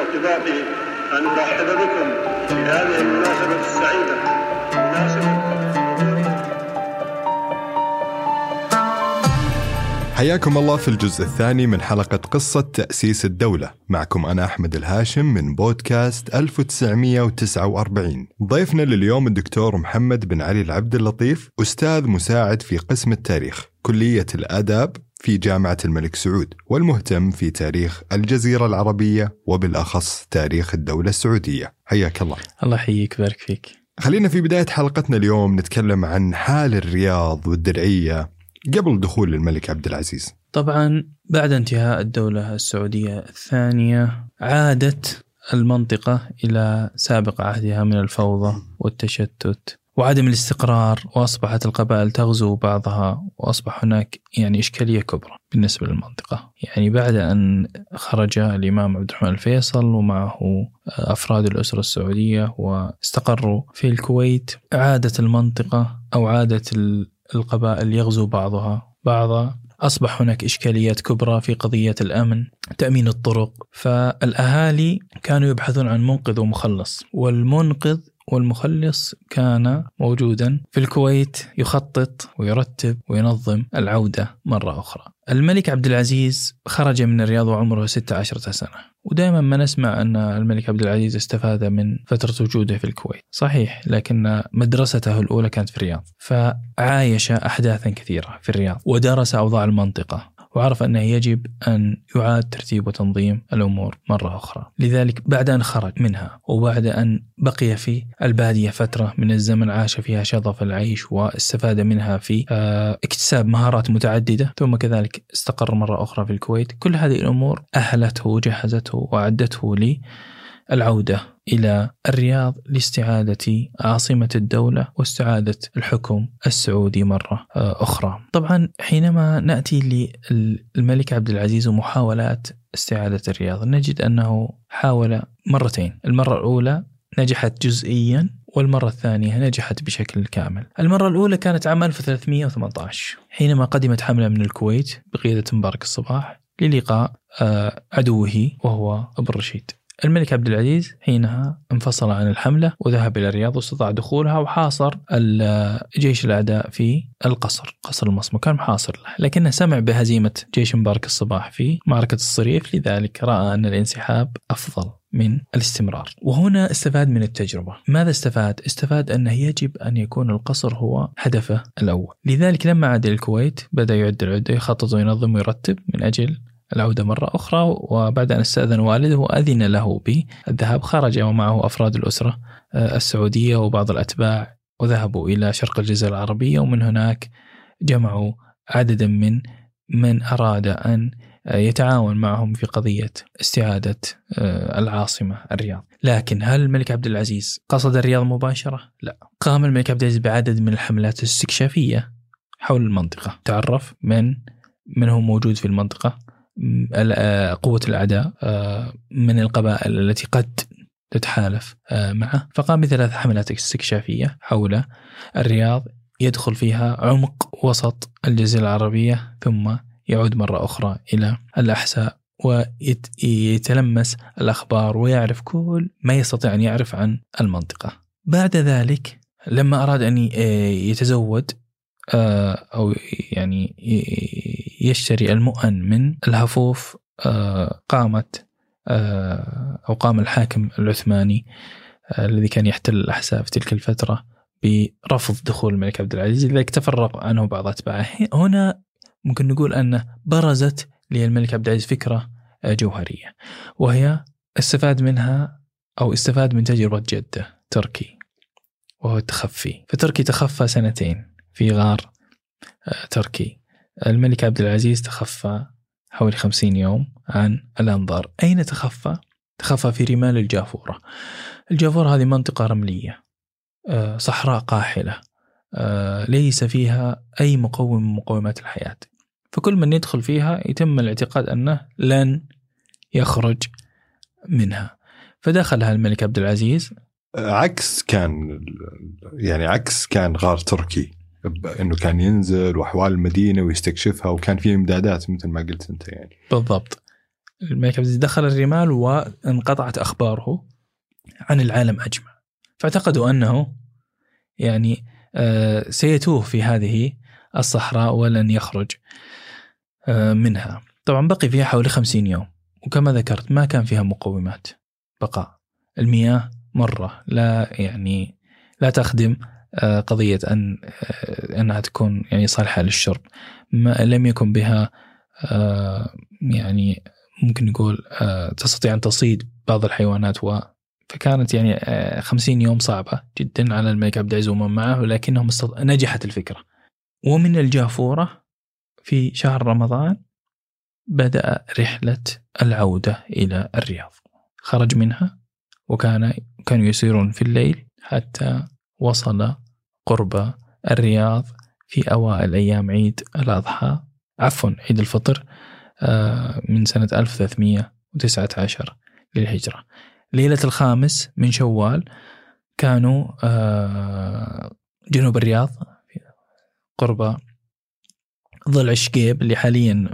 وارتباطي أن أرحب بكم في هذه المناسبة السعيدة. حياكم الله في الجزء الثاني من حلقة قصة تأسيس الدولة. معكم أنا أحمد الهاشم من بودكاست 1949 ضيفنا لليوم الدكتور محمد بن علي العبد اللطيف أستاذ مساعد في قسم التاريخ كلية الآداب في جامعة الملك سعود والمهتم في تاريخ الجزيرة العربية وبالأخص تاريخ الدولة السعودية. حياك الله. الله يحييك ويبارك فيك. خلينا في بداية حلقتنا اليوم نتكلم عن حال الرياض والدرعية قبل دخول الملك عبد العزيز. طبعا بعد انتهاء الدولة السعودية الثانية عادت المنطقة إلى سابق عهدها من الفوضى والتشتت. وعدم الاستقرار وأصبحت القبائل تغزو بعضها وأصبح هناك يعني إشكالية كبرى بالنسبة للمنطقة. يعني بعد أن خرج الإمام عبد الرحمن الفيصل ومعه أفراد الأسرة السعودية واستقروا في الكويت عادت المنطقة أو عادت القبائل يغزو بعضها بعضا. أصبح هناك إشكاليات كبرى في قضية الأمن تأمين الطرق. فالأهالي كانوا يبحثون عن منقذ ومخلص والمنقذ والمخلص كان موجودا في الكويت يخطط ويرتب وينظم العودة مرة أخرى. الملك عبد العزيز خرج من الرياض وعمره 16 سنة. ودائما ما نسمع أن الملك عبد العزيز استفاد من فترة وجوده في الكويت. صحيح لكن مدرسته الأولى كانت في الرياض. فعايش أحداثا كثيرة في الرياض ودرس أوضاع المنطقة. وعرف أنه يجب أن يعاد ترتيب وتنظيم الأمور مرة أخرى. لذلك بعد أن خرج منها وبعد أن بقي في البادية فترة من الزمن عاش فيها شظف العيش واستفاد منها في آه، اكتساب مهارات متعددة ثم كذلك استقر مرة أخرى في الكويت. كل هذه الأمور أهلته وجهزته وأعدته لي العودة إلى الرياض لاستعادة عاصمة الدولة واستعادة الحكم السعودي مرة آه، أخرى. طبعا حينما نأتي للملك عبد العزيز ومحاولات استعادة الرياض نجد أنه حاول مرتين. المرة الأولى نجحت جزئيا والمرة الثانية نجحت بشكل كامل. المرة الأولى كانت عام 1318 حينما قدمت حملة من الكويت بقيادة مبارك الصباح للقاء آه، عدوه وهو أبو الرشيد. الملك عبد العزيز حينها انفصل عن الحملة وذهب إلى الرياض واستطاع دخولها وحاصر جيش الأعداء في القصر قصر المصمم. كان محاصر له لكنه سمع بهزيمة جيش مبارك الصباح في معركة الصريف لذلك رأى أن الانسحاب أفضل من الاستمرار. وهنا استفاد من التجربة. ماذا استفاد؟ استفاد أنه يجب أن يكون القصر هو هدفه الأول. لذلك لما عاد الكويت بدأ يعد العدة يخطط وينظم ويرتب من أجل العودة مرة أخرى وبعد أن استأذن والده وأذن له بالذهاب خرج ومعه أفراد الأسرة آه، السعودية وبعض الأتباع وذهبوا إلى شرق الجزيرة العربية ومن هناك جمعوا عددا من من أراد أن يتعاون معهم في قضية استعادة آه، العاصمة الرياض. لكن هل الملك عبد العزيز قصد الرياض مباشرة؟ لا. قام الملك عبد العزيز بعدد من الحملات الاستكشافية حول المنطقة. تعرف من من هو موجود في المنطقة؟ قوة الأعداء من القبائل التي قد تتحالف معه. فقام بثلاث حملات استكشافية حول الرياض. يدخل فيها عمق وسط الجزيرة العربية ثم يعود مرة أخرى إلى الأحساء ويتلمس الأخبار ويعرف كل ما يستطيع أن يعرف عن المنطقة. بعد ذلك لما أراد أن يتزود أو يعني يشتري المؤن من الهفوف آه، قامت آه، أو قام الحاكم العثماني آه، الذي كان يحتل الأحساء في تلك الفترة برفض دخول الملك عبد العزيز لذلك تفرق عنه بعض أتباعه. هنا ممكن نقول أن برزت للملك عبد العزيز فكرة جوهرية وهي استفاد منها أو استفاد من تجربة جدة تركي وهو التخفي. فتركي تخفى سنتين. في غار تركي. الملك عبد العزيز تخفى حوالي خمسين يوم عن الأنظار. أين تخفى؟ تخفى في رمال الجافورة. الجافورة هذه منطقة رملية آه، صحراء قاحلة آه، ليس فيها أي مقوم من مقومات الحياة. فكل من يدخل فيها يتم الاعتقاد أنه لن يخرج منها. فدخلها الملك عبد العزيز. عكس كان يعني عكس كان غار تركي. إنه كان ينزل وأحوال المدينة ويستكشفها وكان في إمدادات مثل ما قلت أنت يعني. بالضبط. الملك عبد العزيز دخل الرمال وانقطعت أخباره عن العالم اجمع فاعتقدوا أنه يعني آه، سيتوه في هذه الصحراء ولن يخرج آه، منها. طبعا بقي فيها حوالي خمسين يوم. وكما ذكرت ما كان فيها مقومات. بقاء المياه مرة لا يعني لا تخدم قضية أن آه، أنها تكون يعني صالحة للشرب ما لم يكن بها آه، يعني ممكن نقول آه، تستطيع أن تصيد بعض الحيوانات و فكانت يعني آه، خمسين يوم صعبة جدا على الملك عبد العزيز ومن معه ولكنهم. نجحت الفكرة ومن الجافورة في شهر رمضان بدأ رحلة العودة إلى الرياض خرج منها وكان كانوا يسيرون في الليل حتى وصل قرب الرياض في أوائل أيام عيد الأضحى عفوا عيد الفطر آه، من سنة 1319 للهجرة ليلة الخامس من شوال كانوا آه، جنوب الرياض قرب ضلع الشقيب اللي حاليا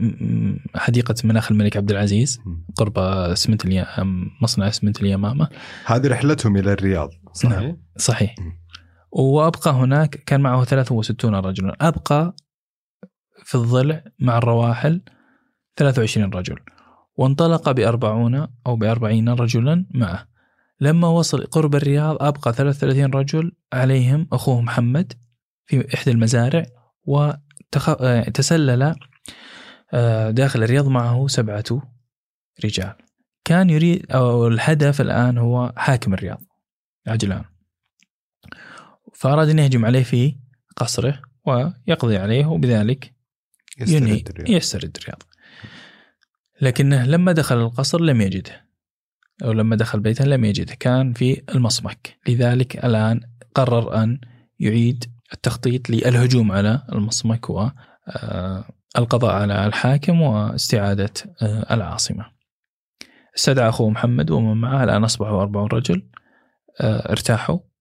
حديقة مناخ الملك عبد العزيز قرب اسمنت. مصنع اسمنت اليمامة هذه رحلتهم إلى الرياض صحيح؟ نعم. صحيح مم. وأبقى هناك كان معه 63 رجلا. أبقى في الضلع مع الرواحل 23 رجل. وانطلق بأربعون أو بأربعين رجلا معه. لما وصل قرب الرياض أبقى 33 رجل عليهم أخوه محمد في إحدى المزارع وتسلل داخل الرياض معه سبعة رجال. كان يريد أو الهدف الآن هو حاكم الرياض عجلان. فأراد أن يهجم عليه في قصره ويقضي عليه وبذلك ينهي يسترد الرياض. يسترد الرياض. لكنه لما دخل القصر لم يجده أو لما دخل بيته لم يجده كان في المصمك. لذلك الآن قرر أن يعيد التخطيط للهجوم على المصمك والقضاء على الحاكم واستعادة آه، العاصمة. استدعى أخوه محمد ومن معه الآن أصبحوا أربعون رجل آه، ارتاحوا. آه،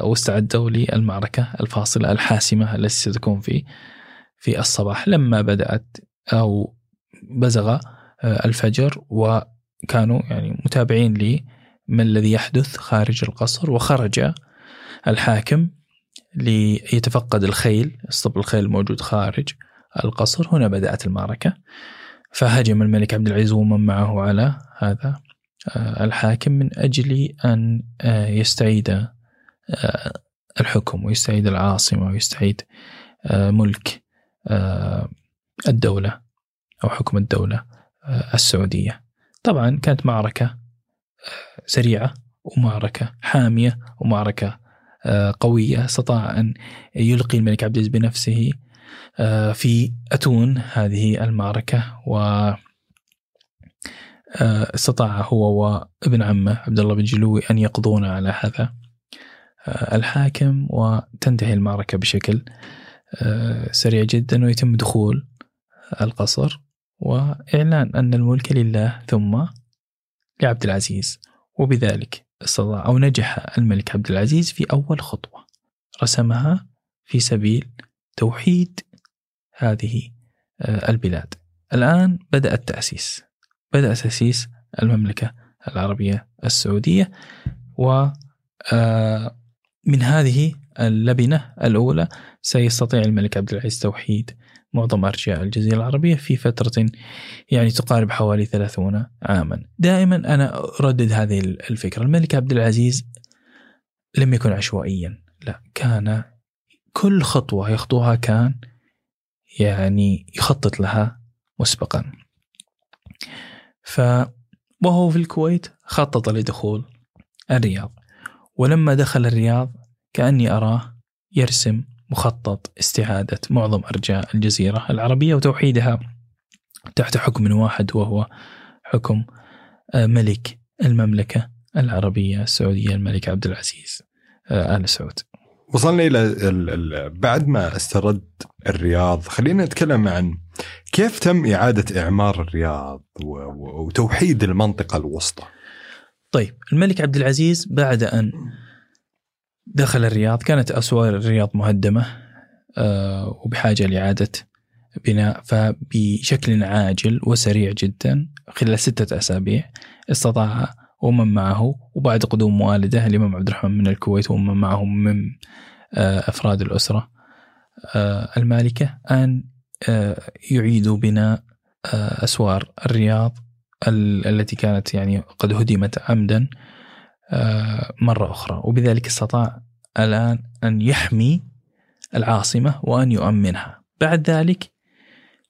واستعدوا للمعركة الفاصلة الحاسمة التي ستكون في في الصباح. لما بدأت أو بزغ آه، الفجر وكانوا يعني متابعين لما الذي يحدث خارج القصر وخرج الحاكم ليتفقد الخيل أسطبل الخيل الموجود خارج القصر. هنا بدأت المعركة. فهجم الملك عبد العزيز ومن معه على هذا آه، الحاكم من أجل أن آه، يستعيد آه، الحكم ويستعيد العاصمة ويستعيد آه، ملك آه، الدولة أو حكم الدولة آه، السعودية. طبعا كانت معركة آه، سريعة ومعركة حامية ومعركة آه، قوية استطاع أن يلقي الملك عبد العزيز بنفسه آه، في أتون هذه المعركة و آه، استطاع هو وابن عمه عبد الله بن جلوي أن يقضون على هذا. آه، الحاكم وتنتهي المعركة بشكل آه، سريع جدا ويتم دخول القصر وإعلان أن الملك لله ثم لعبد العزيز وبذلك استطاع أو نجح الملك عبد العزيز في أول خطوة رسمها في سبيل توحيد هذه آه، البلاد. الآن بدأ التأسيس بدأ تأسيس المملكة العربية السعودية و آه، من هذه اللبنة الأولى سيستطيع الملك عبد العزيز توحيد معظم أرجاء الجزيرة العربية في فترة يعني تقارب حوالي 30 عاما. دائما أنا أردد هذه الفكرة. الملك عبد العزيز لم يكن عشوائيا. لا كان كل خطوة يخطوها كان يعني يخطط لها مسبقا. ف وهو في الكويت خطط لدخول الرياض. ولما دخل الرياض كأني أراه يرسم مخطط استعادة معظم أرجاء الجزيرة العربية وتوحيدها تحت حكم واحد وهو حكم آه، ملك المملكة العربية السعودية الملك عبد العزيز آه، آل سعود وصلنا ال- بعد ما استرد الرياض خلينا نتكلم عن كيف تم إعادة إعمار الرياض وتوحيد المنطقة الوسطى. طيب الملك عبد العزيز بعد أن دخل الرياض كانت أسوار الرياض مهدمة آه، وبحاجة لإعادة بناء فبشكل عاجل وسريع جدا خلال ستة أسابيع استطاع ومن معه وبعد قدوم والده الإمام عبد الرحمن من الكويت ومن معه من آه، أفراد الأسرة. آه، المالكة أن يعيدوا بناء أسوار الرياض التي كانت يعني قد هدمت عمدا مرة أخرى. وبذلك استطاع الآن أن يحمي العاصمة وأن يؤمنها. بعد ذلك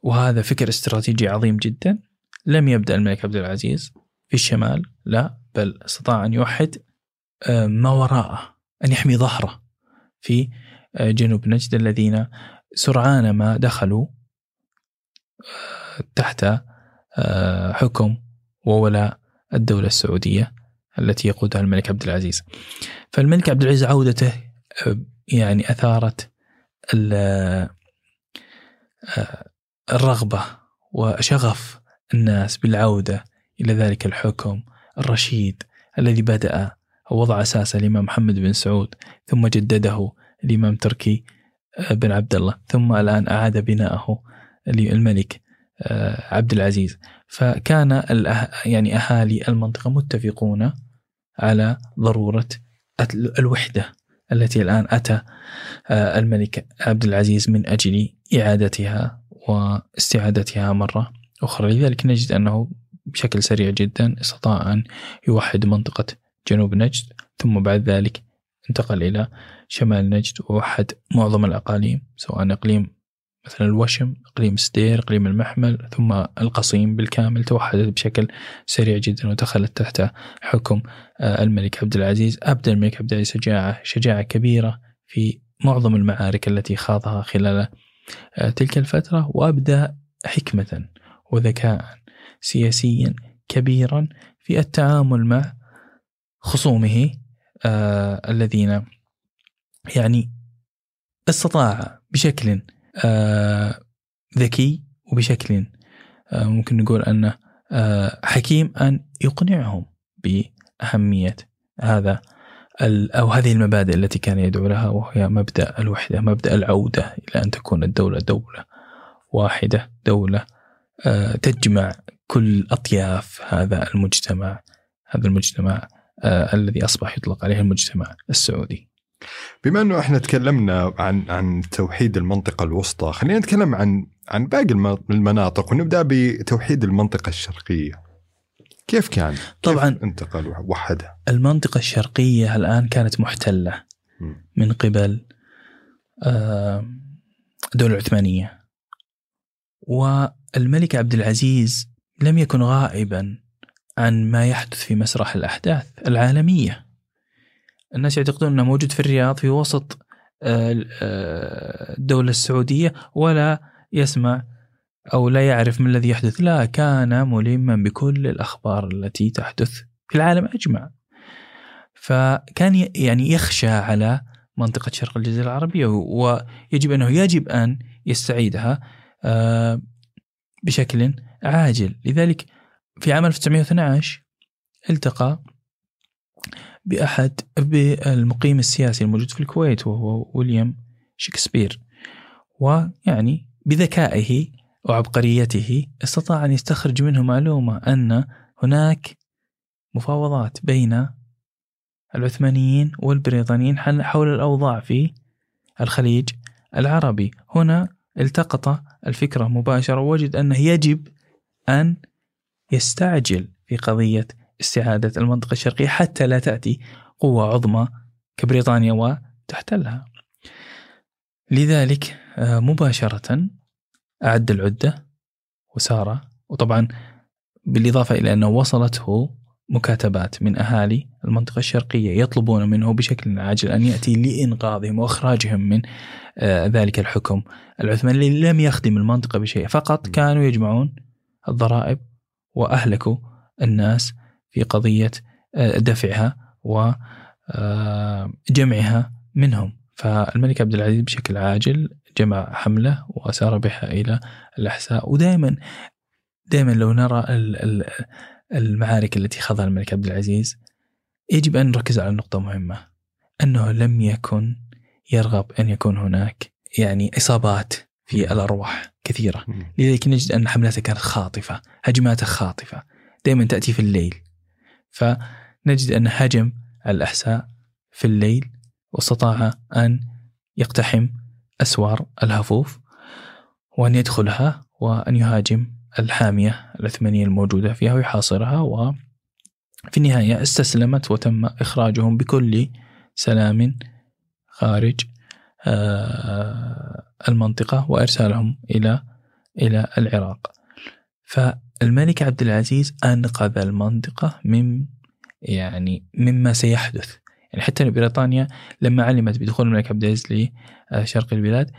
وهذا فكر استراتيجي عظيم جدا لم يبدأ الملك عبد العزيز في الشمال لا بل استطاع أن يوحد آه، ما وراءه أن يحمي ظهره في آه، جنوب نجد الذين سرعان ما دخلوا آه، تحت حكم وولاء الدولة السعودية التي يقودها الملك عبد العزيز. فالملك عبد العزيز عودته يعني أثارت الرغبة وشغف الناس بالعودة إلى ذلك الحكم الرشيد الذي بدأ وضع أساسه الإمام محمد بن سعود ثم جدده الإمام تركي آه، بن عبد الله ثم الآن أعاد بناءه الملك آه، عبد العزيز. فكان يعني أهالي المنطقة متفقون على ضرورة الوحدة التي الآن أتى آه، الملك عبد العزيز من أجل إعادتها واستعادتها مرة أخرى. لذلك نجد أنه بشكل سريع جدا استطاع أن يوحد منطقة جنوب نجد ثم بعد ذلك انتقل إلى شمال نجد ووحد معظم الأقاليم سواء إقليم مثلا الوشم إقليم سدير إقليم المحمل ثم القصيم بالكامل توحدت بشكل سريع جدا ودخلت تحت حكم آه، الملك عبد العزيز. أبدى الملك عبد العزيز شجاعة شجاعة كبيرة في معظم المعارك التي خاضها خلال آه، تلك الفترة وأبدى حكمة وذكاء سياسيا كبيرا في التعامل مع خصومه آه الذين يعني استطاع بشكل ذكي وبشكل آه ممكن نقول انه آه حكيم أن يقنعهم بأهمية هذا أو هذه المبادئ التي كان يدعو لها وهي مبدأ الوحدة، مبدأ العودة إلى أن تكون الدولة دولة واحدة، دولة آه، تجمع كل أطياف هذا المجتمع هذا المجتمع آه الذي أصبح يطلق عليه المجتمع السعودي. بما أنه إحنا تكلمنا عن عن توحيد المنطقة الوسطى، خلينا نتكلم عن عن باقي المناطق ونبدأ بتوحيد المنطقة الشرقية. كيف كان؟ طبعا كيف انتقل وحدها؟ المنطقة الشرقية الآن كانت محتلة من قبل آه، الدولة العثمانيه. والملك عبد العزيز لم يكن غائبا عن ما يحدث في مسرح الأحداث العالمية الناس يعتقدون أنه موجود في الرياض في وسط آه، آه، الدولة السعودية ولا يسمع أو لا يعرف ما الذي يحدث. لا كان ملما بكل الأخبار التي تحدث في العالم أجمع. فكان يعني يخشى على منطقة شرق الجزيرة العربية ويجب أنه يجب أن يستعيدها آه، بشكل عاجل. لذلك في عام 1912 التقى بأحد بالمقيم السياسي الموجود في الكويت وهو ويليام شكسبير. ويعني بذكائه وعبقريته استطاع أن يستخرج منه معلومة أن هناك مفاوضات بين العثمانيين والبريطانيين حول الأوضاع في الخليج العربي. هنا التقط الفكرة مباشرة ووجد أنه يجب أن يستعجل في قضية استعادة المنطقة الشرقية حتى لا تأتي قوة عظمى كبريطانيا وتحتلها. لذلك آه، مباشرة أعد العدة وسار وطبعا بالإضافة إلى أنه وصلته مكاتبات من أهالي المنطقة الشرقية يطلبون منه بشكل عاجل أن يأتي لإنقاذهم وإخراجهم من آه، ذلك الحكم العثماني الذي لم يخدم المنطقة بشيء. فقط كانوا يجمعون الضرائب وأهلكوا الناس في قضية آه، دفعها وجمعها آه، منهم. فالملك عبد العزيز بشكل عاجل جمع حملة وسار بها إلى الأحساء. ودائما دائما لو نرى المعارك التي خاضها الملك عبد العزيز يجب أن نركز على نقطة مهمة. أنه لم يكن يرغب أن يكون هناك يعني إصابات في الأرواح كثيرة. لذلك نجد أن حملاته كانت خاطفة هجماته خاطفة. دائما تأتي في الليل. فنجد أن هجم الأحساء في الليل واستطاع أن يقتحم أسوار الهفوف وأن يدخلها وأن يهاجم الحامية العثمانية الموجودة فيها ويحاصرها وفي النهاية استسلمت وتم إخراجهم بكل سلام خارج آه، المنطقة وإرسالهم إلى إلى العراق. فالملك عبد العزيز أنقذ المنطقة من يعني مما سيحدث. يعني حتى بريطانيا لما علمت بدخول الملك عبد العزيز لشرق البلاد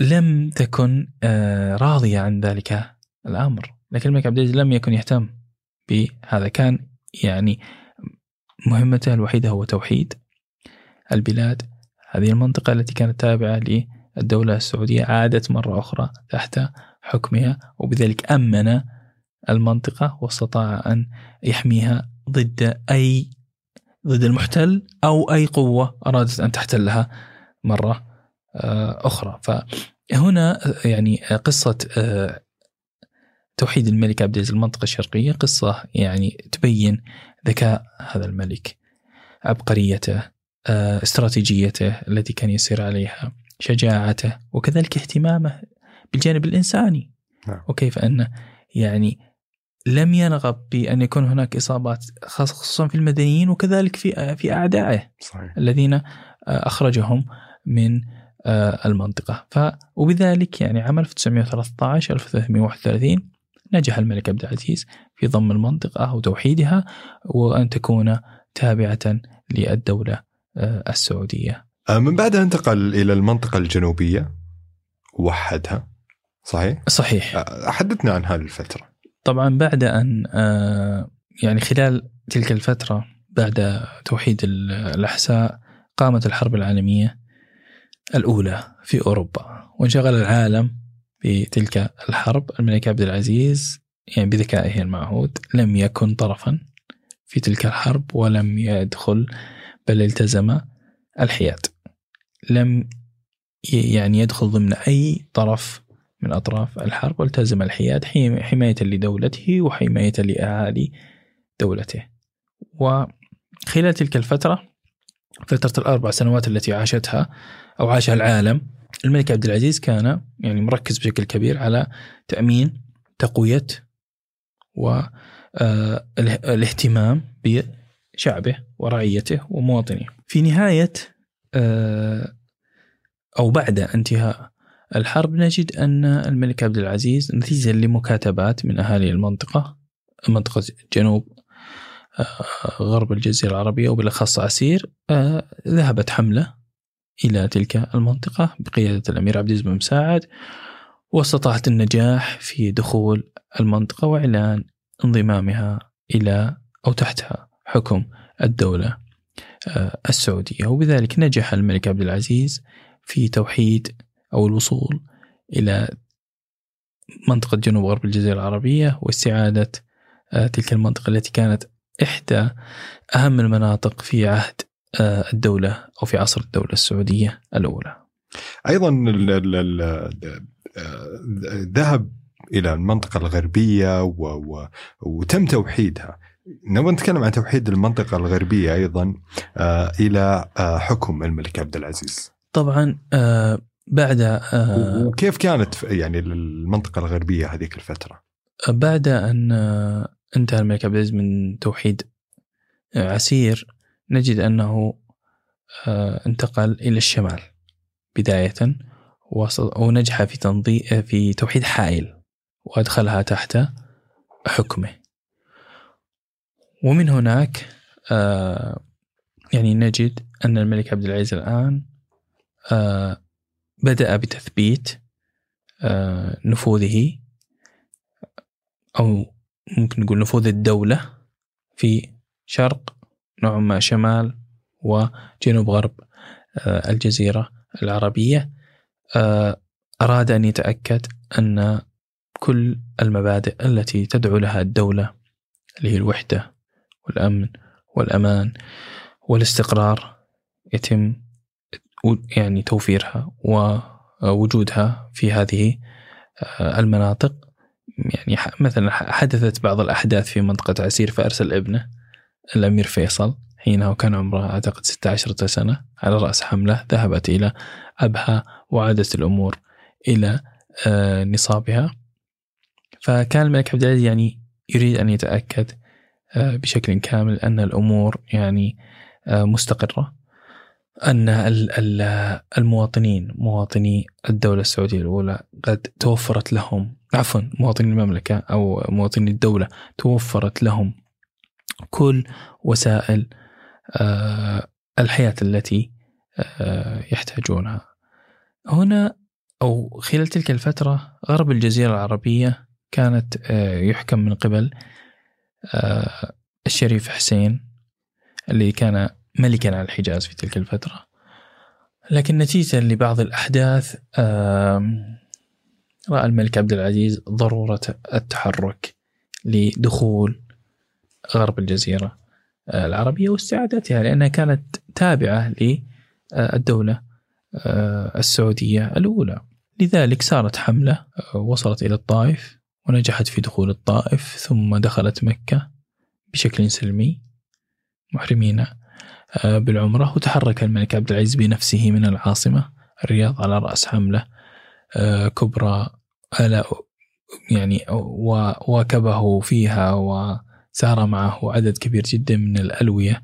لم تكن آه، راضية عن ذلك الأمر. لكن الملك عبد العزيز لم يكن يهتم بهذا. كان يعني مهمته الوحيدة هو توحيد البلاد هذه المنطقة التي كانت تابعة للدولة السعودية عادت مرة أخرى تحت حكمها وبذلك أمن المنطقة واستطاع أن يحميها ضد أي ضد المحتل أو أي قوة أرادت أن تحتلها مرة آه، أخرى فهنا يعني قصة آه، توحيد الملك عبد العزيز المنطقة الشرقية قصة يعني تبين ذكاء هذا الملك عبقريته آه، استراتيجيته التي كان يسير عليها شجاعته وكذلك اهتمامه بالجانب الإنساني نعم. وكيف أن يعني لم يرغب بأن يكون هناك إصابات خاصة في المدنيين وكذلك في في أعدائه صحيح. الذين آه، أخرجهم من آه، المنطقة. ف وبذلك يعني عام 1913 1331 نجح الملك عبد العزيز في ضم المنطقة وتوحيدها وأن تكون تابعة للدولة آه، السعودية. من بعدها انتقل إلى المنطقة الجنوبية ووحدها صحيح؟ صحيح. حدثنا عن هذه الفترة. طبعا بعد أن آه، يعني خلال تلك الفترة بعد توحيد ال- الأحساء قامت الحرب العالمية الأولى في أوروبا وانشغل العالم بتلك الحرب. الملك عبد العزيز يعني بذكائه المعهود لم يكن طرفا في تلك الحرب ولم يدخل بل التزم الحياد. لم يعني يدخل ضمن أي طرف من أطراف الحرب والتزم الحياد حي- حماية لدولته وحماية لأهالي دولته. وخلال تلك الفترة فترة الأربع سنوات التي عاشتها أو عاشها العالم الملك عبد العزيز كان يعني مركز بشكل كبير على تأمين تقوية والاهتمام بشعبه ورعيته ومواطنيه. في نهاية آه، أو بعد انتهاء الحرب نجد أن الملك عبد العزيز نتيجة لمكاتبات من أهالي المنطقة منطقة جنوب آه، غرب الجزيرة العربية وبالأخص عسير آه، ذهبت حملة إلى تلك المنطقة بقيادة الأمير عبد العزيز بن مساعد واستطاعت النجاح في دخول المنطقة وإعلان انضمامها إلى أو تحتها حكم الدولة آه، السعودية. وبذلك نجح الملك عبد العزيز في توحيد أو الوصول إلى منطقة جنوب غرب الجزيرة العربية واستعادة آه، تلك المنطقة التي كانت إحدى أهم المناطق في عهد آه، الدولة أو في عصر الدولة السعودية الأولى. آه، ذهب الغربية و و وتم توحيدها. نبغى نتكلم عن توحيد المنطقة الغربية أيضا آه، آه، حكم الملك عبد العزيز. طبعا بعد آه، وكيف كانت يعني المنطقة الغربية هذيك الفترة؟ بعد أن آه، انتهى الملك عبد العزيز من توحيد آه، عسير نجد أنه آه، انتقل إلى الشمال بداية وص- ونجح في تنظيم في توحيد حائل وأدخلها تحت حكمه. ومن هناك يعني نجد أن الملك عبد العزيز الآن آه، بدأ بتثبيت آه، نفوذه أو ممكن نقول نفوذ الدولة في شرق نوعا ما شمال وجنوب غرب آه، الجزيرة العربية. آه، أراد أن يتأكد أن كل المبادئ التي تدعو لها الدولة اللي هي الوحدة والأمن والأمان والاستقرار يتم يعني توفيرها آه، وجودها في هذه آه، المناطق. يعني مثلا حدثت بعض الأحداث في منطقة عسير فأرسل ابنه الأمير فيصل حينها وكان عمره أعتقد 16 سنة على رأس حملة ذهبت إلى أبها وعادت الأمور إلى آه، نصابها. فكان الملك عبد العزيز يعني يريد أن يتأكد آه، بشكل كامل أن الأمور يعني مستقرة. أن ال- ال- المواطنين مواطني الدولة السعودية الأولى قد توفرت لهم عفوا مواطني المملكة أو مواطني الدولة توفرت لهم كل وسائل آه، الحياة التي آه، يحتاجونها. هنا أو خلال تلك الفترة غرب الجزيرة العربية كانت آه، يحكم من قبل الشريف حسين اللي كان ملكا على الحجاز في تلك الفترة. لكن نتيجة لبعض الأحداث رأى الملك عبد العزيز ضرورة التحرك لدخول غرب الجزيرة آه، العربية واستعادتها لأنها كانت تابعة للدولة آه، السعودية الأولى. لذلك صارت حملة آه، وصلت إلى الطائف ونجحت في دخول الطائف ثم دخلت مكة بشكل سلمي. محرمين بالعمرة وتحرك الملك عبد العزيز بنفسه من العاصمة الرياض على رأس حملة آه، كبرى على يعني وواكبه فيها وسار معه عدد كبير جدا من الألوية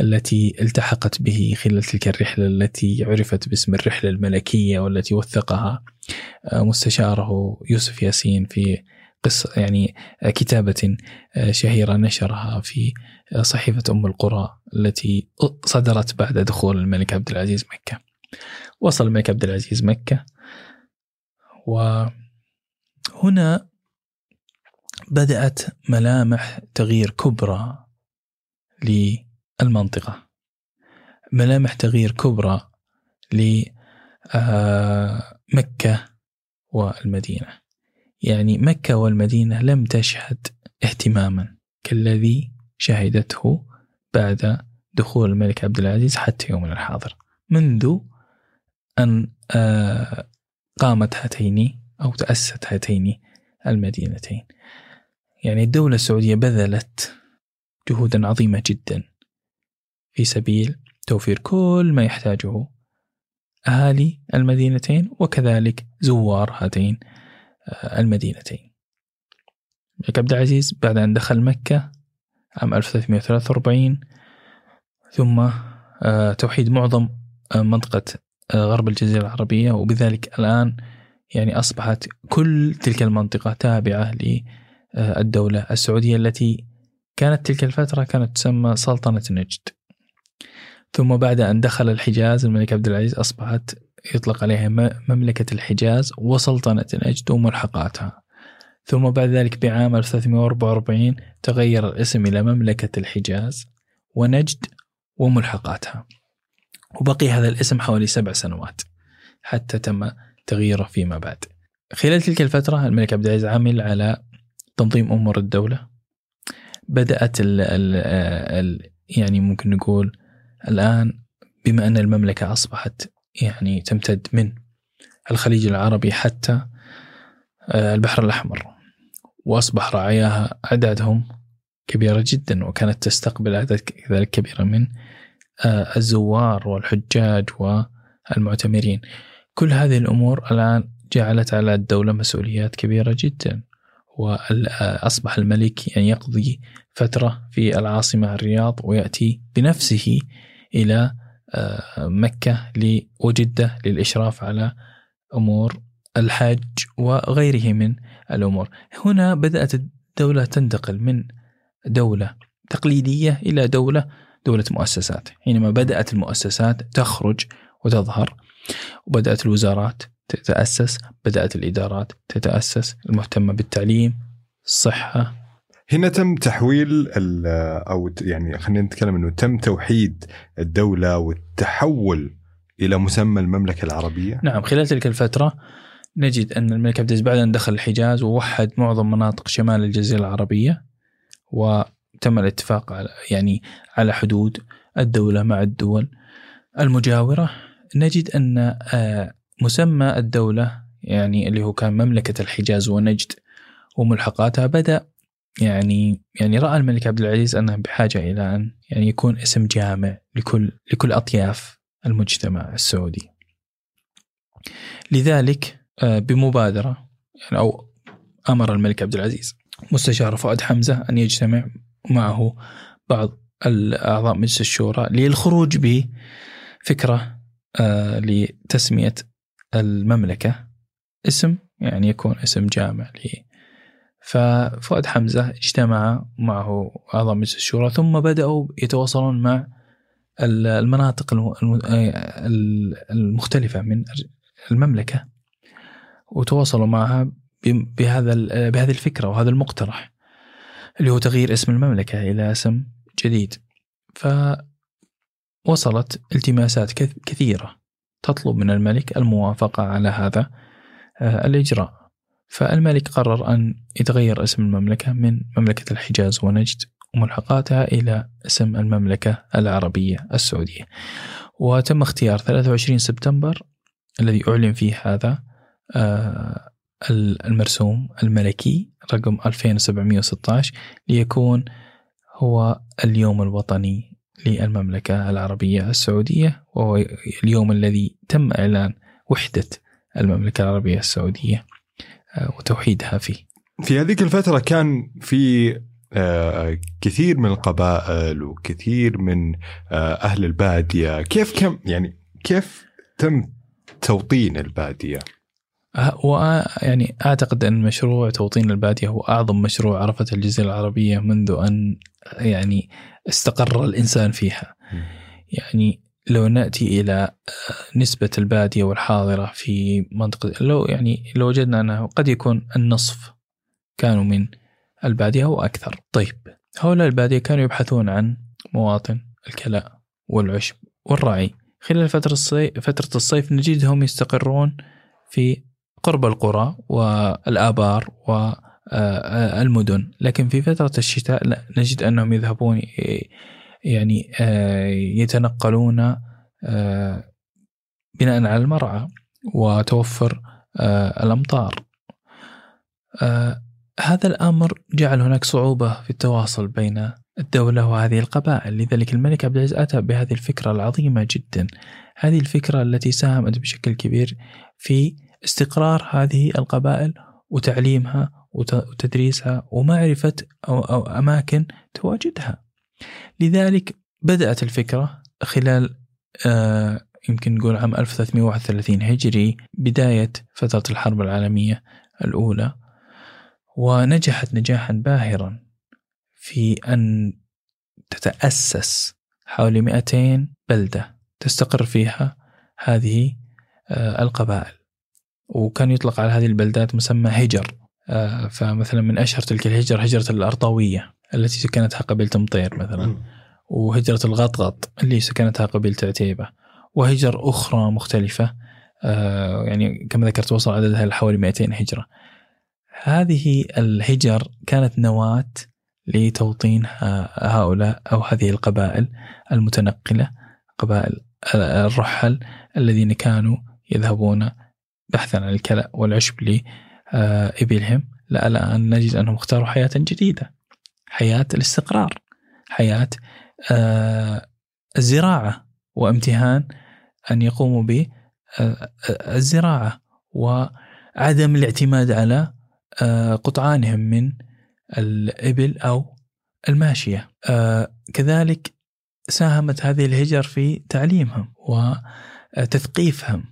التي التحقت به خلال تلك الرحلة التي عرفت باسم الرحلة الملكية والتي وثقها آه، مستشاره يوسف ياسين في قصة يعني آه، كتابة آه، شهيرة نشرها في آه، صحيفة أم القرى التي صدرت بعد دخول الملك عبد العزيز مكة. وصل الملك عبد العزيز مكة. وهنا بدأت ملامح تغيير كبرى للمنطقة. ملامح تغيير كبرى لمكة والمدينة. يعني مكة والمدينة لم تشهد اهتماما كالذي شهدته بعد دخول الملك عبد العزيز حتى يومنا الحاضر. منذ أن آه، قامت هاتين أو تأسست هاتين المدينتين. يعني الدولة السعودية بذلت جهودا عظيمة جدا في سبيل توفير كل ما يحتاجه أهالي المدينتين وكذلك زوار هاتين آه، المدينتين. الملك عبد العزيز بعد أن دخل مكة عام 1343 ثم آه، توحيد معظم آه، منطقة آه، غرب الجزيرة العربية وبذلك الآن يعني أصبحت كل تلك المنطقة تابعة للدولة السعودية التي كانت تلك الفترة كانت تسمى سلطنة نجد. ثم بعد أن دخل الحجاز الملك عبد العزيز أصبحت يطلق عليها مملكة الحجاز وسلطنة نجد وملحقاتها. ثم بعد ذلك بعام 1344 تغير الاسم إلى مملكة الحجاز ونجد وملحقاتها. وبقي هذا الاسم حوالي سبع سنوات حتى تم تغييره فيما بعد. خلال تلك الفترة الملك عبد العزيز عمل على تنظيم أمور الدولة. بدأت ال ال ال يعني ممكن نقول الآن بما أن المملكة أصبحت يعني تمتد من الخليج العربي حتى آه، البحر الأحمر. وأصبح رعاياها أعدادهم كبيرة جدا وكانت تستقبل أعداد كذلك كبيرة من آه، الزوار والحجاج والمعتمرين. كل هذه الأمور الآن جعلت على الدولة مسؤوليات كبيرة جدا وأصبح الملك يعني يقضي فترة في العاصمة الرياض ويأتي بنفسه إلى آه، مكة وجدة للإشراف على أمور الحج وغيره من الأمور. هنا بدأت الدولة تنتقل من دولة تقليدية إلى دولة دولة مؤسسات. حينما بدأت المؤسسات تخرج وتظهر وبدأت الوزارات تتأسس بدأت الإدارات تتأسس المهتمة بالتعليم الصحة. هنا تم تحويل أو يعني خلينا نتكلم إنه تم توحيد الدولة والتحول إلى مسمى المملكة العربية. نعم خلال تلك الفترة نجد أن الملك عبد العزيز بعد أن دخل الحجاز ووحد معظم مناطق شمال الجزيرة العربية وتم الاتفاق على يعني على حدود الدولة مع الدول المجاورة نجد أن آه، مسمى الدولة يعني اللي هو كان مملكة الحجاز ونجد وملحقاتها بدأ يعني يعني رأى الملك عبد العزيز أنه بحاجة إلى أن يعني يكون اسم جامع لكل لكل أطياف المجتمع السعودي. لذلك آه، بمبادرة يعني أو أمر الملك عبد العزيز. مستشار فؤاد حمزة أن يجتمع معه بعض الأعضاء مجلس الشورى للخروج بفكرة آه، لتسمية المملكة. اسم يعني يكون اسم جامع لي ففؤاد حمزة اجتمع معه أعضاء مجلس الشورى ثم بدأوا يتواصلون مع المناطق المختلفة من المملكة. وتواصلوا معها بهذا بهذه الفكرة وهذا المقترح اللي هو تغيير اسم المملكة إلى اسم جديد. فوصلت التماسات كثيرة تطلب من الملك الموافقة على هذا آه، الإجراء. فالملك قرر أن يتغير اسم المملكة من مملكة الحجاز ونجد وملحقاتها إلى اسم المملكة العربية السعودية. وتم اختيار 23 سبتمبر الذي أعلن فيه هذا آه، المرسوم الملكي رقم 2716 ليكون هو اليوم الوطني للمملكة العربية السعودية وهو اليوم الذي تم إعلان وحدة المملكة العربية السعودية آه، وتوحيدها فيه. في هذيك الفترة كان في آه، كثير من القبائل وكثير من آه، أهل البادية. كيف كم يعني كيف تم توطين البادية؟ ويعني أعتقد أن مشروع توطين البادية هو أعظم مشروع عرفته الجزيرة العربية منذ أن يعني استقر الإنسان فيها يعني لو نأتي إلى آه، نسبة البادية والحاضرة في منطقة لو يعني لو وجدنا أنه قد يكون النصف كانوا من البادية أو أكثر. طيب هؤلاء البادية كانوا يبحثون عن مواطن الكلاء والعشب والرعي. خلال فترة الصيف فترة الصيف نجدهم يستقرون في قرب القرى والآبار والمدن. لكن في فترة الشتاء لا نجد أنهم يذهبون يعني يتنقلون بناء على المرعى وتوفر الأمطار. هذا الأمر جعل هناك صعوبة في التواصل بين الدولة وهذه القبائل. لذلك الملك عبد العزيز أتى بهذه الفكرة العظيمة جدا. هذه الفكرة التي ساهمت بشكل كبير في استقرار هذه القبائل وتعليمها وتدريسها ومعرفة أو, أو أماكن تواجدها. لذلك بدأت الفكرة خلال آه يمكن نقول عام 1331 هجري بداية فترة الحرب العالمية الأولى ونجحت نجاحا باهرا في أن تتأسس حوالي 200 بلدة تستقر فيها هذه آه القبائل. وكان يطلق على هذه البلدات مسمى هجر. آه فمثلا من أشهر تلك الهجر هجرة الأرطاوية التي سكنتها قبيلة مطير مثلا وهجرة الغطغط اللي سكنتها قبيلة عتيبة وهجر أخرى مختلفة. آه يعني كما ذكرت وصل عددها لحوالي 200 هجرة. هذه الهجر كانت نواة لتوطين هؤلاء أو هذه القبائل المتنقلة قبائل الرحل الذين كانوا يذهبون بحثا عن الكلأ والعشب لإبلهم لا الآن نجد أنهم اختاروا حياة جديدة حياة الاستقرار حياة آه، الزراعة وامتهان أن يقوموا بالزراعة وعدم الاعتماد على آه، قطعانهم من الإبل أو الماشية. آه، كذلك ساهمت هذه الهجر في تعليمهم وتثقيفهم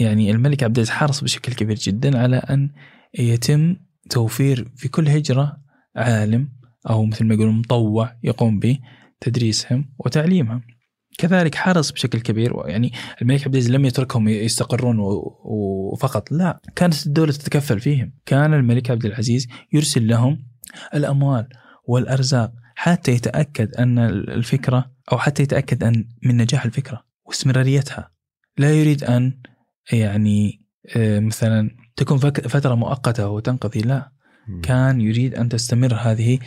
ويعني الملك عبد العزيز حرص بشكل كبير جدا على أن يتم توفير في كل هجرة عالم أو مثل ما يقولون مطوع يقوم بتدريسهم وتعليمهم. كذلك حرص بشكل كبير يعني الملك عبد العزيز لم يتركهم يستقرون وفقط لا كانت الدولة تتكفل فيهم. كان الملك عبد العزيز يرسل لهم الأموال والأرزاق حتى يتأكد أن الفكرة أو حتى يتأكد أن من نجاح الفكرة واستمراريتها. لا يريد أن يعني آه، مثلا تكون فترة مؤقتة وتنقضي لا. كان يريد أن تستمر هذه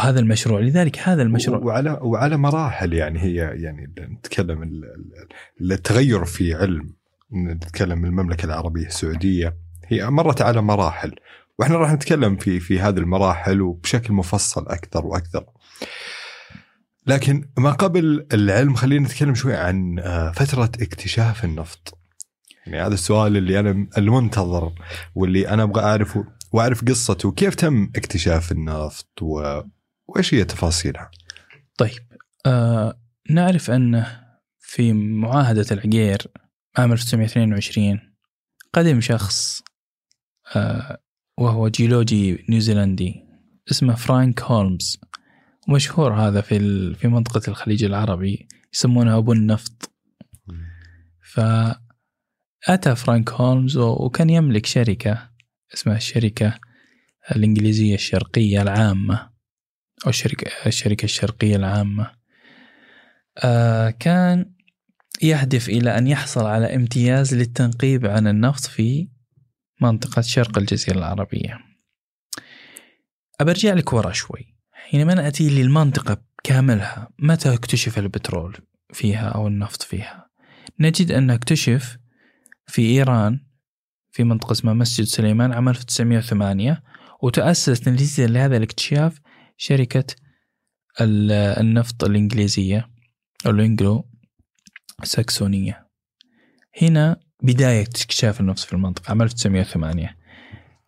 هذا المشروع. لذلك هذا المشروع. وعلى وعلى مراحل يعني هي يعني نتكلم التغير في علم. نتكلم المملكة العربية السعودية. هي مرت على مراحل. وإحنا راح نتكلم في في هذه المراحل وبشكل مفصل أكثر وأكثر. لكن ما قبل العلم خلينا نتكلم شوي عن آه، فترة اكتشاف النفط. يعني هذا السؤال اللي أنا المنتظر واللي أنا أبغى أعرفه وأعرف قصته. كيف تم اكتشاف النفط و... وإيش هي تفاصيلها؟ طيب آه نعرف أنه في معاهدة العقير عام 1922 قدم شخص آه وهو جيولوجي نيوزيلندي اسمه فرانك هولمز. مشهور هذا في في منطقة الخليج العربي يسمونه أبو النفط. فأتى فرانك هولمز وكان يملك شركة اسمها الشركة الإنجليزية الشرقية العامة أو الشركة الشركة الشرقية العامة. آه كان يهدف إلى أن يحصل على امتياز للتنقيب عن النفط في منطقة شرق الجزيرة العربية. أبرجع لك ورا شوي. حينما نأتي للمنطقة كاملها متى اكتشف البترول فيها أو النفط فيها؟ نجد أنه اكتشف في إيران في منطقة اسمها مسجد سليمان عام 1908 وتأسست نتيجة لهذا الاكتشاف شركة ال- النفط الإنجليزية أو الإنجلو ساكسونية. هنا بداية اكتشاف النفط في المنطقة عام 1908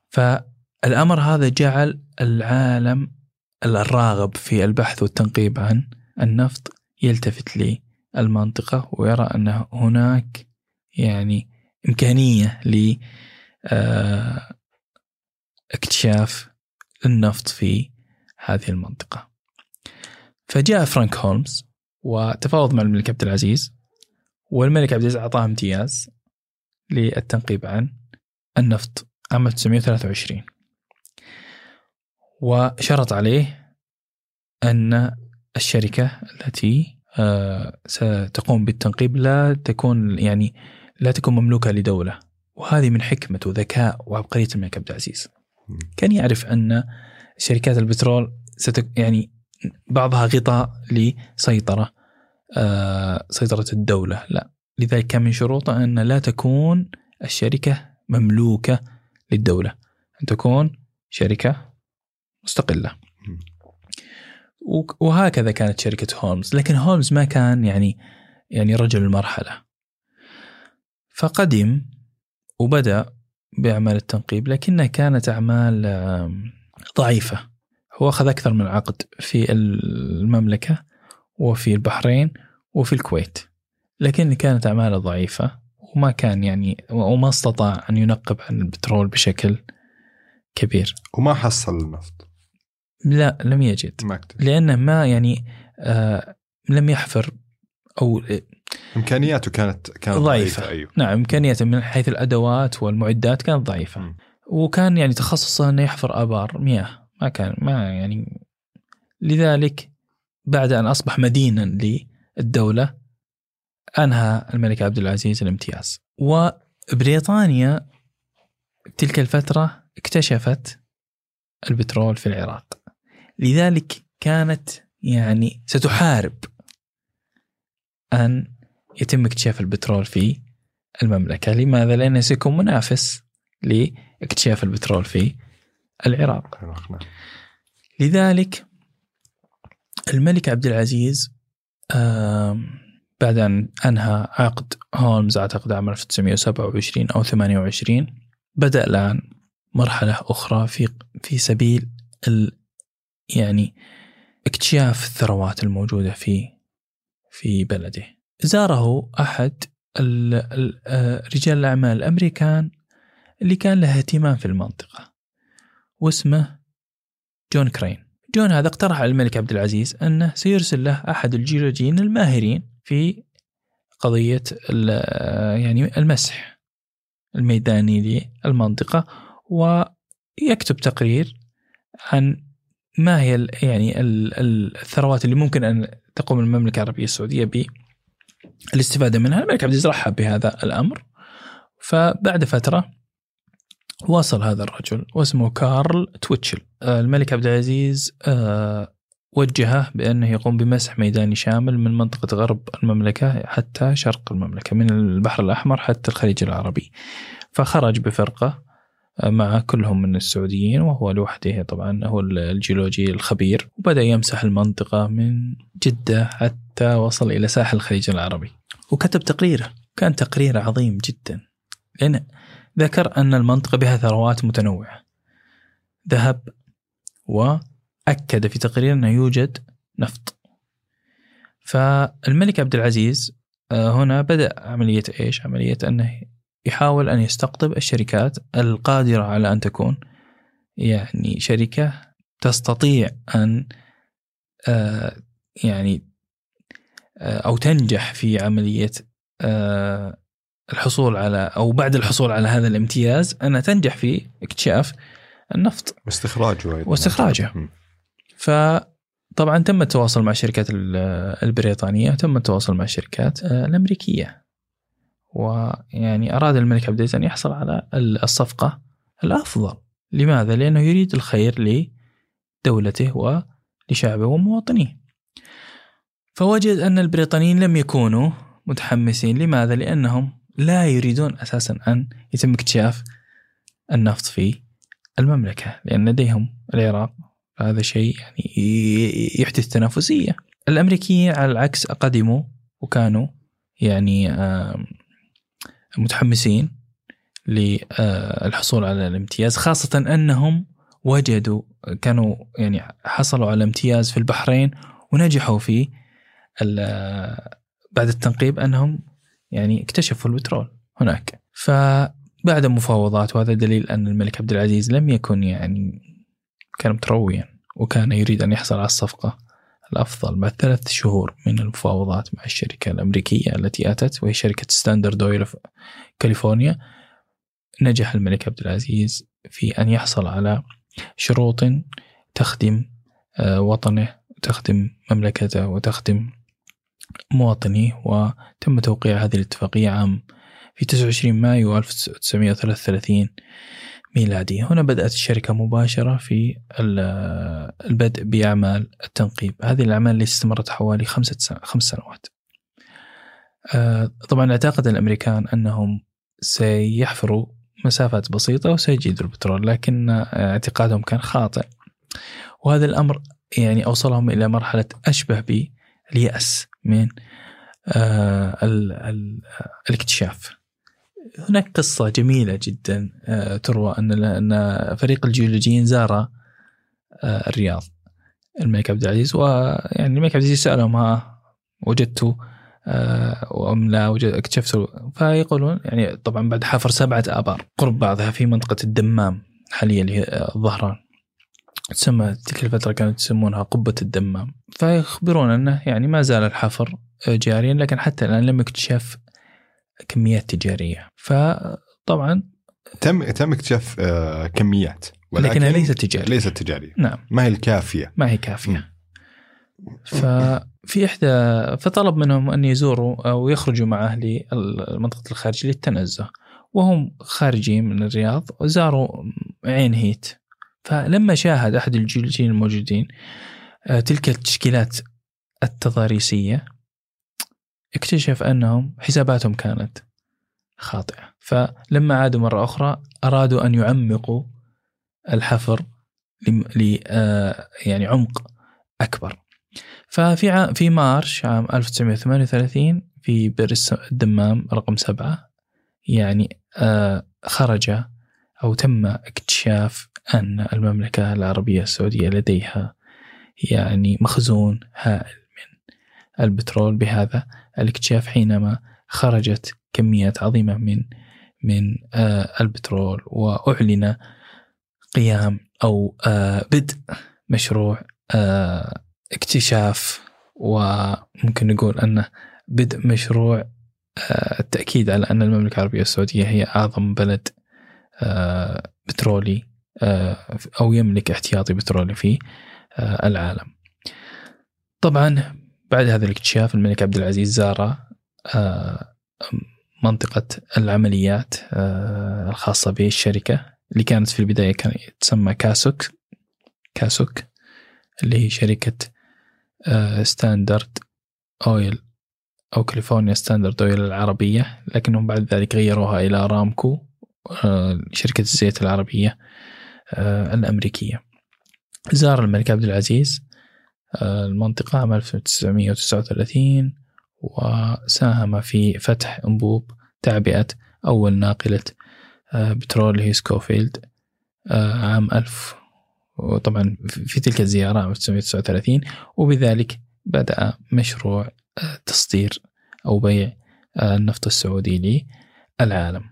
فالأمر هذا جعل العالم الراغب في البحث والتنقيب عن النفط يلتفت للمنطقة ويرى أن هناك يعني إمكانية ل آه، اكتشاف النفط في هذه المنطقة. فجاء فرانك هولمز وتفاوض مع الملك عبد العزيز والملك عبد العزيز أعطاه امتياز للتنقيب عن النفط عام 1923 وشرط عليه أن الشركة التي آه، ستقوم بالتنقيب لا تكون يعني لا تكون مملوكة لدولة. وهذه من حكمة وذكاء وعبقرية الملك عبد العزيز. كان يعرف أن شركات البترول ستك يعني بعضها غطاء لسيطرة آه، سيطرة الدولة. لا. لذلك كان من شروطه أن لا تكون الشركة مملوكة للدولة. أن تكون شركة مستقلة. وهكذا كانت شركة هولمز. لكن هولمز ما كان يعني يعني رجل المرحلة. فقدم وبدأ بأعمال التنقيب لكنها كانت أعمال ضعيفة. هو أخذ أكثر من عقد في المملكة وفي البحرين وفي الكويت لكن كانت أعماله ضعيفة وما كان يعني وما استطاع أن ينقب عن البترول بشكل كبير. وما حصل النفط. لا لم يجد. ما لأنه ما يعني آه لم يحفر أو إمكانياته كانت كانت ضعيفة. أيوه. نعم إمكانياته من حيث الأدوات والمعدات كانت ضعيفة. مم. وكان يعني تخصصه أنه يحفر آبار مياه. ما كان ما يعني لذلك بعد أن أصبح مدينا للدولة أنهى الملك عبد العزيز الامتياز. وبريطانيا تلك الفترة اكتشفت البترول في العراق. لذلك كانت يعني ستحارب أن يتم اكتشاف البترول في المملكة لماذا؟ لأنه سيكون منافس لاكتشاف البترول في العراق نعم. لذلك الملك عبد العزيز بعد أن أنهى عقد هولمز أعتقد عام 1927 أو 28 بدأ الآن مرحلة أخرى في في سبيل ال يعني اكتشاف الثروات الموجودة في في بلده زاره أحد آه، رجال الأعمال الأمريكان اللي كان له اهتمام في المنطقة واسمه جون كرين. جون هذا اقترح على الملك عبد العزيز أنه سيرسل له أحد الجيولوجيين الماهرين في قضية ال- يعني المسح الميداني للمنطقة ويكتب تقرير عن ما هي يعني ال- ال- الثروات اللي ممكن أن تقوم المملكة العربية السعودية بالاستفادة منها. الملك عبد العزيز رحب بهذا الأمر. فبعد فترة وصل هذا الرجل واسمه كارل تويتشل. آه، الملك عبد العزيز آه، وجهه بأنه يقوم بمسح ميداني شامل من منطقة غرب المملكة حتى شرق المملكة من البحر الأحمر حتى الخليج العربي. فخرج بفرقة مع كلهم من السعوديين وهو لوحده طبعا هو الجيولوجي الخبير. وبدأ يمسح المنطقة من جدة حتى وصل إلى ساحل الخليج العربي. وكتب تقريره. كان تقرير عظيم جدا. لأن ذكر أن المنطقة بها ثروات متنوعة. ذهب وأكد في تقرير أنه يوجد نفط. فالملك عبد العزيز آه، هنا بدأ عملية إيش؟ عملية أنه يحاول أن يستقطب الشركات القادرة على أن تكون. يعني شركة تستطيع أن آه، يعني آه، أو تنجح في عملية الحصول على أو بعد الحصول على هذا الامتياز أنها تنجح في اكتشاف النفط. واستخراجه أيضا. واستخراجه. مم. فطبعا تم التواصل مع الشركات ال- البريطانية تم التواصل مع الشركات آه، الأمريكية. ويعني أراد الملك عبد العزيز أن يحصل على الصفقة الأفضل. لماذا؟ لأنه يريد الخير لدولته ولشعبه ومواطنيه. فوجد أن البريطانيين لم يكونوا متحمسين. لماذا؟ لأنهم لا يريدون أساسا أن يتم اكتشاف النفط في المملكة لأن لديهم العراق. هذا شيء يعني يحدث تنافسية. الأمريكيين على العكس قدموا وكانوا يعني متحمسين للحصول على الامتياز خاصة أنهم وجدوا كانوا يعني حصلوا على امتياز في البحرين ونجحوا في بعد التنقيب أنهم يعني اكتشفوا البترول هناك. فبعد مفاوضات وهذا دليل أن الملك عبد العزيز لم يكن يعني كان مترويا وكان يريد أن يحصل على الصفقة. الأفضل بعد ثلاث شهور من المفاوضات مع الشركة الأمريكية التي أتت وهي شركة ستاندرد أويل كاليفورنيا نجح الملك عبد العزيز في أن يحصل على شروط تخدم آه، وطنه وتخدم مملكته وتخدم مواطنيه وتم توقيع هذه الاتفاقية عام في 29 مايو 1933 ميلادي. هنا بدأت الشركة مباشرة في ال- البدء بأعمال التنقيب. هذه الأعمال اللي استمرت حوالي خمسة خمس سنوات. آه، طبعا أعتقد الأمريكان أنهم سيحفروا مسافات بسيطة وسيجدوا البترول لكن اعتقادهم كان خاطئ. وهذا الأمر يعني أوصلهم إلى مرحلة أشبه باليأس من آه، ال- ال- الإكتشاف. هناك قصة جميلة جدا آه، تروى أن أن فريق الجيولوجيين زار آه، الرياض الملك عبد العزيز ويعني الملك عبد العزيز سألهم ها وجدتوا آه، أم لا وجد اكتشفتوا فيقولون يعني طبعا بعد حفر سبعة آبار قرب بعضها في منطقة الدمام حاليا اللي هي الظهران. تسمى تلك الفترة كانوا يسمونها قبة الدمام. فيخبرون أنه يعني ما زال الحفر جاريا لكن حتى الآن لم يكتشف كميات تجارية. فطبعا تم تم اكتشاف آه، كميات ولكن لكنها ليست تجارية. ليست تجارية. نعم. ما هي الكافية؟ ما هي كافية. ففي إحدى فطلب منهم أن يزوروا أو يخرجوا معه لمنطقة الخارج للتنزه. وهم خارجين من الرياض وزاروا عين هيت. فلما شاهد أحد الجيولوجيين الموجودين آه، تلك التشكيلات التضاريسية اكتشف أنهم حساباتهم كانت خاطئة. فلما عادوا مرة أخرى أرادوا أن يعمقوا الحفر ل آه، يعني عمق أكبر. ففي عام في مارش عام 1938 في بئر الدمام رقم سبعة يعني آه، خرج أو تم اكتشاف أن المملكة العربية السعودية لديها يعني مخزون هائل. البترول بهذا الاكتشاف حينما خرجت كميات عظيمة من من آه، البترول وأعلن قيام أو آه، بدء مشروع آه، اكتشاف. وممكن نقول أنه بدء مشروع التأكيد على أن المملكة العربية السعودية هي أعظم بلد بترولي أو يملك احتياطي بترولي في العالم. طبعا بعد هذا الاكتشاف الملك عبد العزيز زار آه، منطقة العمليات آه، الخاصة بالشركة اللي كانت في البداية كان تسمى كاسوك كاسوك اللي هي شركة ستاندرد أويل أو كاليفورنيا ستاندرد أويل العربية لكنهم بعد ذلك غيروها إلى ارامكو آه، شركة الزيت العربية آه، الأمريكية. زار الملك عبد العزيز آه، المنطقة عام 1939 وساهم في فتح أنبوب تعبئة أول ناقلة بترول هي سكوفيلد عام 1000 وطبعا في تلك الزيارة عام 1939 وبذلك بدأ مشروع تصدير أو بيع النفط السعودي للعالم.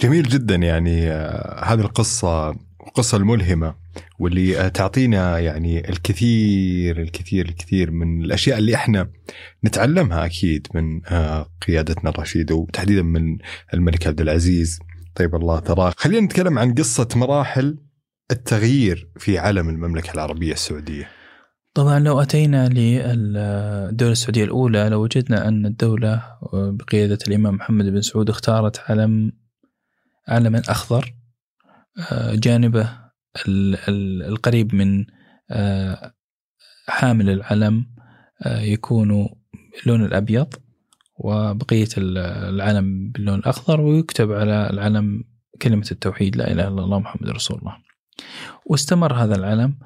جميل جدا يعني آه، هذه القصة القصة الملهمة واللي تعطينا يعني الكثير الكثير الكثير من الأشياء اللي إحنا نتعلمها أكيد من آه، قيادتنا الرشيدة وتحديدا من الملك عبد العزيز. طيب الله ثراه خلينا نتكلم عن قصة مراحل التغيير في علم المملكة العربية السعودية. طبعا لو أتينا للدولة السعودية الأولى لو وجدنا أن الدولة بقيادة الإمام محمد بن سعود اختارت علم علما أخضر. آه، جانبه القريب من آه، حامل العلم آه، يكون اللون الأبيض وبقية العلم باللون الأخضر ويكتب على العلم كلمة التوحيد لا إله إلا الله محمد رسول الله. واستمر هذا العلم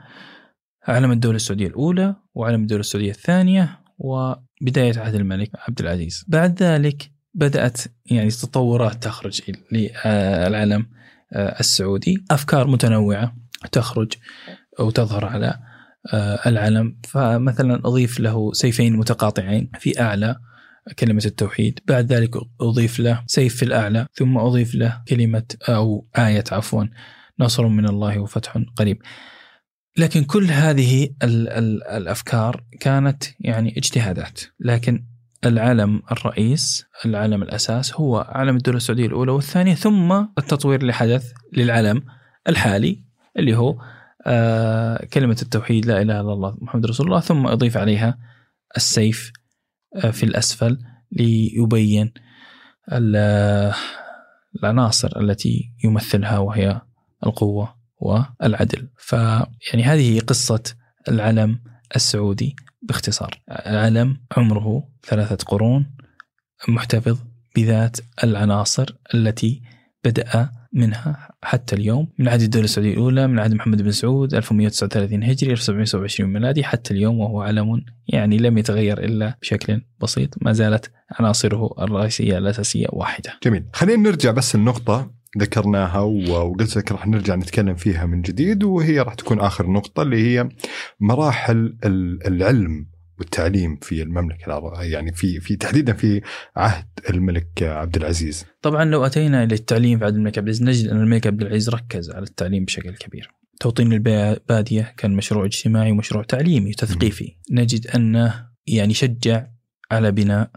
علم الدولة السعودية الأولى وعلم الدولة السعودية الثانية وبداية عهد الملك عبد العزيز. بعد ذلك بدأت يعني تطورات تخرج للعلم آه، السعودي. أفكار متنوعة تخرج أو تظهر على آه، العلم فمثلا أضيف له سيفين متقاطعين في أعلى كلمة التوحيد. بعد ذلك أضيف له سيف في الأعلى ثم أضيف له كلمة أو آية عفوا نصر من الله وفتح قريب. لكن كل هذه ال ال الأفكار كانت يعني اجتهادات. لكن العلم الرئيس العلم الأساس هو علم الدولة السعودية الأولى والثانية ثم التطوير اللي حدث للعلم الحالي اللي هو آه كلمة التوحيد لا إله إلا الله محمد رسول الله ثم أضيف عليها السيف آه في الأسفل ليبين العناصر التي يمثلها وهي القوة والعدل. فيعني هذه قصة العلم السعودي. باختصار. العلم عمره ثلاثة قرون محتفظ بذات العناصر التي بدأ منها حتى اليوم. من عهد الدولة السعودية الأولى من عهد محمد بن سعود 1139 هجري 1727 ميلادي. حتى اليوم وهو علم يعني لم يتغير إلا بشكل بسيط. ما زالت عناصره الرئيسية الأساسية واحدة. جميل. خلينا نرجع بس النقطة ذكرناها وقلت لك راح نرجع نتكلم فيها من جديد وهي راح تكون آخر نقطة اللي هي مراحل العلم والتعليم في المملكة العربيه يعني في في تحديدا في عهد الملك عبد العزيز. طبعا لو أتينا إلى التعليم في عهد الملك عبد العزيز نجد أن الملك عبد العزيز ركز على التعليم بشكل كبير. توطين البادية كان مشروع اجتماعي ومشروع تعليمي وتثقيفي. نجد أنه يعني شجع على بناء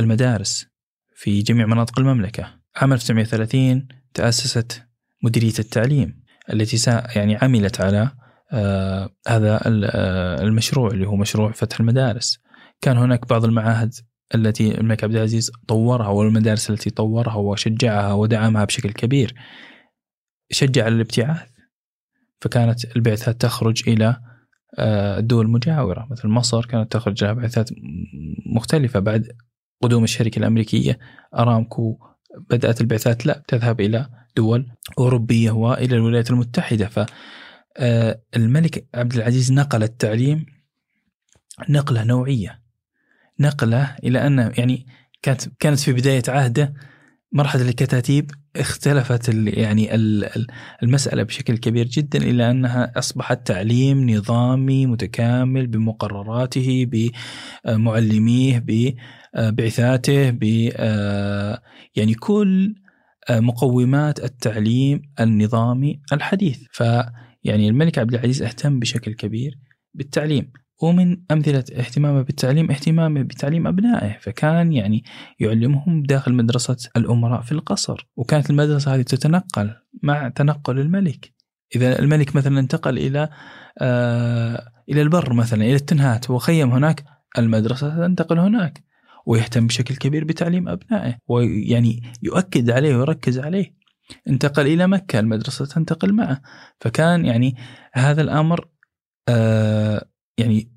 المدارس في جميع مناطق المملكة. عام 1930 تأسست مديرية التعليم التي يعني عملت على آه هذا آه، المشروع اللي هو مشروع فتح المدارس. كان هناك بعض المعاهد التي الملك عبد العزيز طورها والمدارس التي طورها وشجعها ودعمها بشكل كبير. شجع الابتعاث. فكانت البعثات تخرج إلى آه، الدول المجاورة. مثل مصر كانت تخرج لها بعثات مختلفة. بعد قدوم الشركة الأمريكية أرامكو بدأت البعثات لا تذهب إلى دول أوروبية وإلى الولايات المتحدة. فالملك آه، عبد العزيز نقل التعليم نقلة نوعية. نقلة إلى أن يعني كانت كانت في بداية عهده مرحلة الكتاتيب اختلفت يعني المسألة بشكل كبير جدا إلى أنها أصبحت تعليم نظامي متكامل بمقرراته بمعلميه ببعثاته ب يعني كل مقومات التعليم النظامي الحديث. فيعني الملك عبد العزيز اهتم بشكل كبير بالتعليم. ومن أمثلة اهتمامه بالتعليم اهتمامه بتعليم أبنائه. فكان يعني يعلمهم داخل مدرسة الأمراء في القصر. وكانت المدرسة هذه تتنقل مع تنقل الملك. إذا الملك مثلا انتقل إلى آه إلى البر مثلا إلى التنهات. وخيم هناك المدرسة تنتقل هناك. ويهتم بشكل كبير بتعليم أبنائه ويعني يؤكد عليه ويركز عليه. انتقل إلى مكة المدرسة تنتقل معه. فكان يعني هذا الأمر آه يعني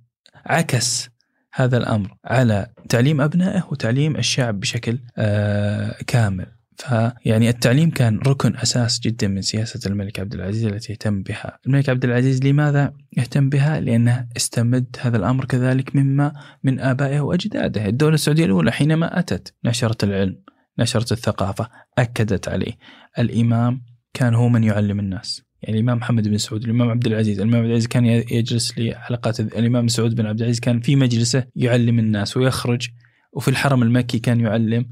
عكس هذا الأمر على تعليم أبنائه وتعليم الشعب بشكل آه كامل. فيعني التعليم كان ركن أساس جدا من سياسة الملك عبد العزيز التي اهتم بها. الملك عبد العزيز لماذا اهتم بها؟ لأنه استمد هذا الأمر كذلك مما من آبائه وأجداده. الدولة السعودية الأولى حينما أتت نشرت العلم، نشرت الثقافة، أكدت عليه. الإمام كان هو من يعلم الناس. يعني الإمام محمد بن سعود، الإمام عبد العزيز، الإمام عبد العزيز كان يجلس لحلقات الإمام سعود بن عبد العزيز كان في مجلسه يعلم الناس ويخرج وفي الحرم المكي كان يعلم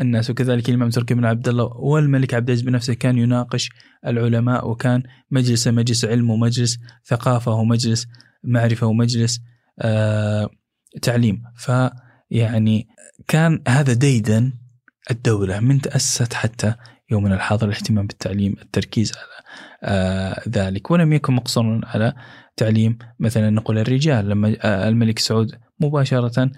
الناس وكذلك الإمام تركي بن عبد الله والملك عبد العزيز بنفسه كان يناقش العلماء وكان مجلس مجلس علم ومجلس ثقافة ومجلس معرفة ومجلس آه تعليم. فيعني كان هذا ديدا الدولة من تأسست حتى يومنا الحاضر الاهتمام بالتعليم التركيز على آه ذلك. ولم يكن مقصورا على تعليم مثلا نقول الرجال لما آه الملك سعود مباشرة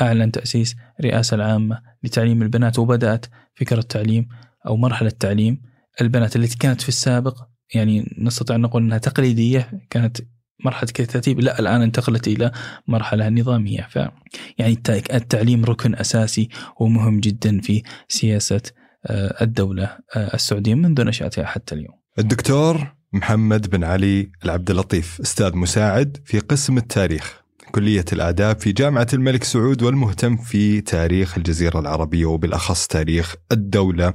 أعلن تأسيس رئاسة العامة لتعليم البنات وبدأت فكرة تعليم أو مرحلة تعليم البنات التي كانت في السابق يعني نستطيع أن نقول أنها تقليدية كانت مرحلة كتاتيب لا الآن انتقلت إلى مرحلة نظامية. ف يعني التعليم ركن أساسي ومهم جدا في سياسة الدولة السعودية منذ نشأتها حتى اليوم. الدكتور محمد بن علي العبد اللطيف أستاذ مساعد في قسم التاريخ. كلية الآداب في جامعة الملك سعود والمهتم في تاريخ الجزيرة العربية وبالأخص تاريخ الدولة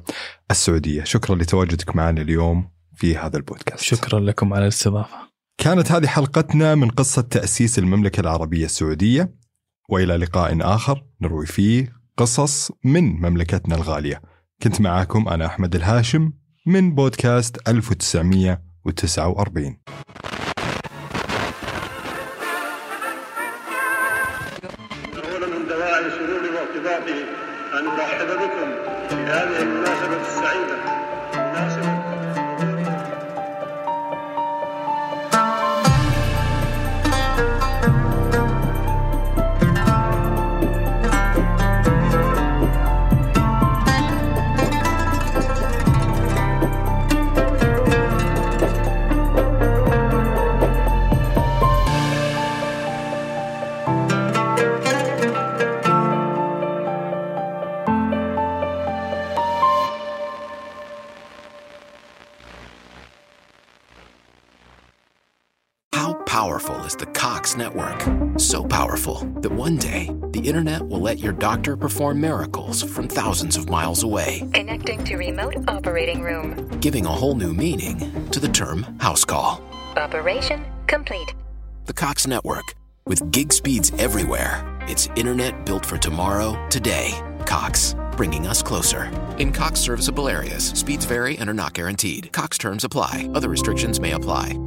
السعودية. شكرا لتواجدك معنا اليوم في هذا البودكاست. شكرا لكم على الاستضافة. كانت هذه حلقتنا من قصة تأسيس المملكة العربية السعودية وإلى لقاء آخر نروي فيه قصص من مملكتنا الغالية. كنت معاكم أنا أحمد الهاشم من بودكاست 1949 perform miracles from thousands of miles away, Connecting to remote operating room. giving a whole new meaning to the term house call. Operation complete. The Cox network, with gig speeds everywhere, it's internet built for tomorrow, today. Cox, bringing us closer. In Cox serviceable areas, speeds vary and are not guaranteed. Cox terms apply, other restrictions may apply.